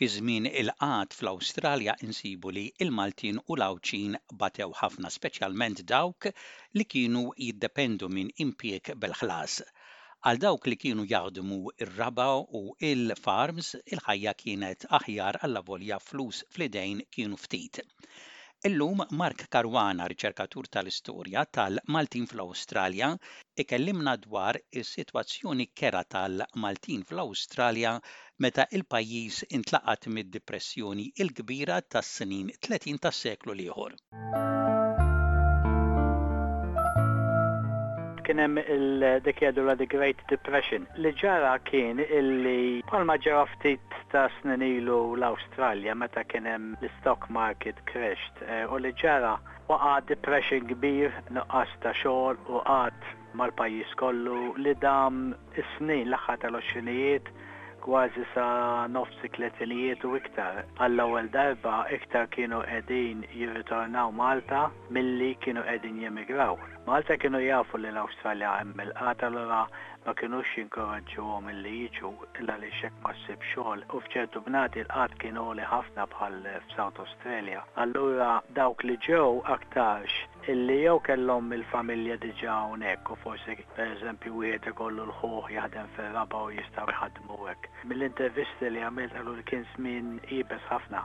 Fi żmien il-qagħad fl-Awstralja insibu li l-Maltin u l-Għawdxin batew ħafna speċjalment dawk li kienu jiddependu minn impjieg bil-ħlas. Għal dawk li kienu jaħdmu r-raba' u l-farms, il-ħajja kienet aħjar allavolja flus fl-idejn kienu ftit. Illum Mark Caruana, riċerkatur tal-istorja tal-Maltin fl-Awstralja, ikellimna dwar is-sitwazzjoni kerha tal-Maltin fl-Awstralja meta l-pajjiż intlaqat mid-Dipressjoni l-Kbira tas-snin tletin tas-seklu l-ieħor. kien hemm il-The Kedula The Great Depression. Li ġara kien illi bħalma ġara ftit ta' snin ilu l-Awstralja meta kien hemm l-stock market crashed eh, u li ġara waqa' depression kbir, nuqqas ta' xogħol u qatt mal-pajjiż kollu li dam is-snin, l-aħħar tal-għoxrinijiet kważi sa nofs it-tletinijiet u iktar. Għall-ewwel darba iktar kienu qegħdin jirritornaw Malta milli kienu qegħdin jemigraw. Malta kienu jafu li l-Awstralja hemm il-qgħad allura ma kinux jinkoraġġuhom illi jiġu il għaliex hekk ma ssib xogħol u f'ċertu bnadi l-qgħad kien għoli ħafna bħal f'South Australia. Allura dawk li ġew aktarx illi jew kellhom il-familja diġà hawnhekk u forsi pereżempju wieħed ikollu l-ħuh jaħdem fir-Rabat u jistgħu jħaddmu hekk. Mill-intervisti li għamilt qalu li kien żmien iebes ħafna,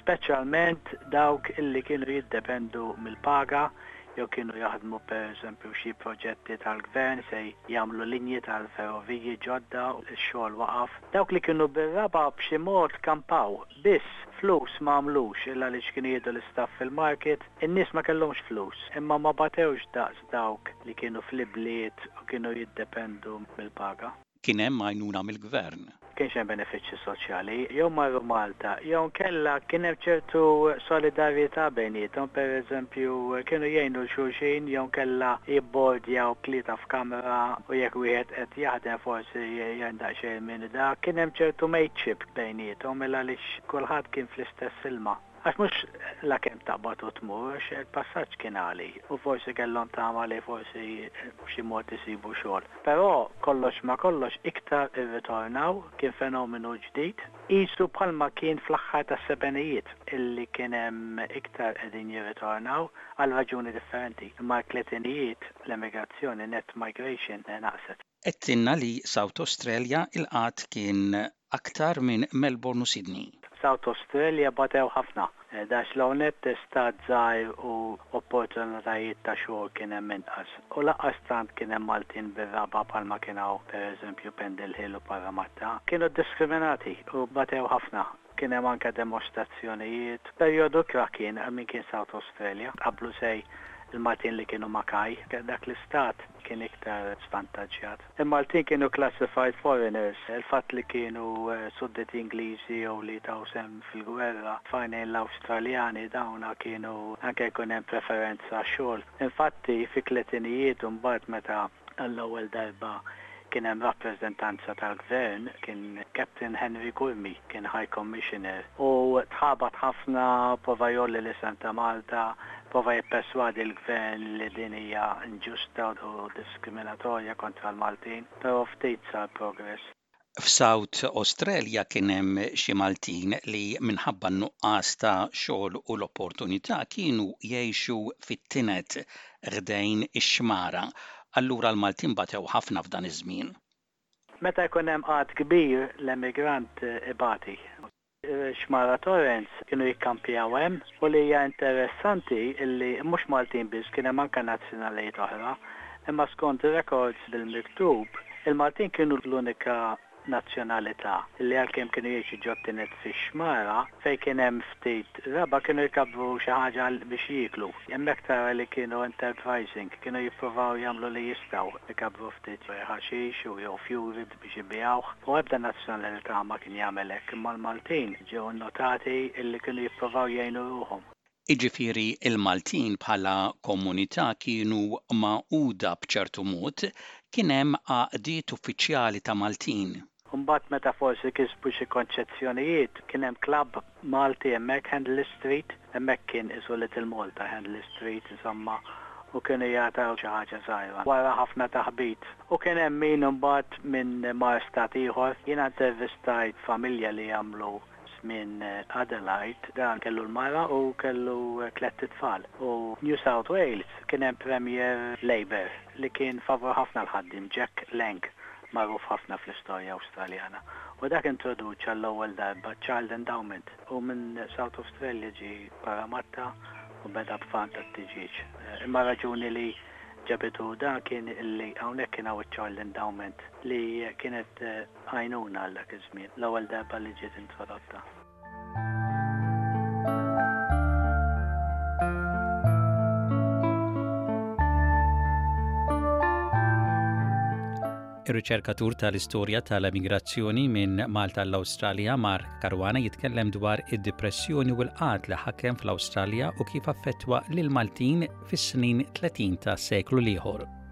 speċjalment dawk illi kienu jiddependu mill-paga jew kienu jaħdmu pereżempju xi proġetti tal-Gvern se jagħmlu linji tal-ferroviji ġodda u x-xogħol waqaf. Dawk li kienu bir-Rabat b'xi mod kampaw. Biss, flus ma għamlux illa għaliex kienu jieħdu l-istaff fil-market, in-nies ma kellhomx flus, imma ma batewx daqs dawk li kienu fl-ibliet u kienu jiddependu mill-paga. Kien hemm għajnuna mill-Gvern? Ma kienx hemm benefiċċji soċjali, jew marru Malta jew inkella kien hemm ċertu solidarjetà bejniethom, pereżempju kienu jgħinu 'l xulxin jew inkella jibbordjaw tlieta f'kamra u jekk wieħed qed jaħdem forsi jgħin daqsxejn minn dak, kien hemm ċertu mateship. bejniethom il għaliex kulħadd kien fl-istess ilma. Għax mhux la kemm taqbad u tmur għax il-passaġġ kien għali u forsi kellhom tama li forsi b'xi mod isibu xogħol. Però kollox ma' kollox iktar irritornaw kien fenomenu ġdid qisu bħalma kien fl-aħħar tas-sebgħinijiet illi kien hemm iktar qegħdin jirritornaw għal raġuni differenti imma l-tletinijiet l-emigrazzjoni, net migration, naqset. Għedtilna li South Australia il-qgħad kien aktar minn Melbourne u Sydney. South Australia batew ħafna. Għax l-hawn nett stat żgħir u opportunitajiet ta' xogħol kien hemm inqas. U lanqas tant kien hemm Maltin bir-raba' bħalma kien hawn per eżempju Pendle Hill u Parramatta. Kienu diskriminati u batew ħafna. Kien hemm anke demostrazzjonijiet. Perjodu kra kien għal min kien South Australia. Qablu sej il-Maltin li kienu Mackay. Dak l-istat kien iktar żvantaġġjat. Il-Maltin kienu classified foreigners. Il-fatt li kienu sudditi Ingliżi jew li taw sehem fil-gwerra f'għajnejn l-Awstraljani dawna kienu anke jkun hemm preferenza għax-xogħol. Infatti fi tletinijiet u mbagħad meta Għall-ewwel darba kien hemm rappreżentanza tal-Gvern, kien Captain Henry Curmi, kien High Commissioner, u tħabat ħafna, prova jgħolli l-isem ta' Malta, prova jipperswadi l-Gvern li din hija inġusta u diskriminatorja kontra l-Maltin, però ftit sar progress. F'South Australia kien hemm xi Maltin li minħabba n-nuqqas ta' xogħol u l-opportunità kienu jgħixu fit-tined ħdejn ix-xmara. Allura l-Maltin batew ħafna f'dan iż-żmien. Meta jkun hemm għadd kbir l-emigrant ibati. xmara Torrens kienu jikkampjaw hemm u li hija interessanti illi mhux Maltin biss kien hemm anke nazzjonalitajiet oħra imma skont ir-rekords bil-miktub il-Maltin kienu l-unika nazzjonalità illi għalkemm kienu jgħixu ġo t-tienet fix-xmara fejn kien hemm ftit raba' kienu jkabbru xi ħaġa biex jieklu. Hemmhekk tara li kienu enterprising, kienu jippruvaw jagħmlu li jistgħu, ikabbru ftit ħaxix u jew fjuri, biex ibiegħuh u ebda nazzjonalità ma kien jagħmel hekk imma l-Maltin ġew innotati illi kienu jipprovaw jgħinu ruħhom. Iġifieri l-Maltin bħala komunità kienu magħquda b'ċertu mod, kien hemm għaqdiet uffiċjali ta' Maltin. Imbagħad meta forsi kisbu xi konċezzjonijiet kien hemm klabb Malti hemmhekk, Handley Street, hemmhekk kien qisu Little Malta, Handley Street, insomma, u kienu jgħataw xi ħaġa żgħira. Wara ħafna taħbit. U kien hemm min imbagħad minn mar stat ieħor. Jiena intervistajt familja li għamlu żmien Adelaide, dan kellu l-mara u kellu tlett itfal. U New South Wales kien hemm Premier Labour li kien favur ħafna l-ħaddiem, Jack Lang, magħruf ħafna fl-istorja Awstraljana, u dak introduċa għall-ewwel darba ċ-Child Endowment. Hu minn South Australia ġie Parramatta u beda b'farm tat-tiġieġ. Imma r-raġuni li ġabitu da kien li hawnhekk kien hawn iċ-Child Endowment li kienet għajnuna għal dak iż-żmien, l-ewwel darba li ġiet introdotta. ir-riċerkatur tal-istorja tal-emigrazzjoni minn Malta l-Awstralja Mark Karwana jitkellem dwar id-depressjoni u l-qat li ħakem fl-Awstralja u kif affettwa lil Maltin fis-snin 30 ta' seklu l-ieħor.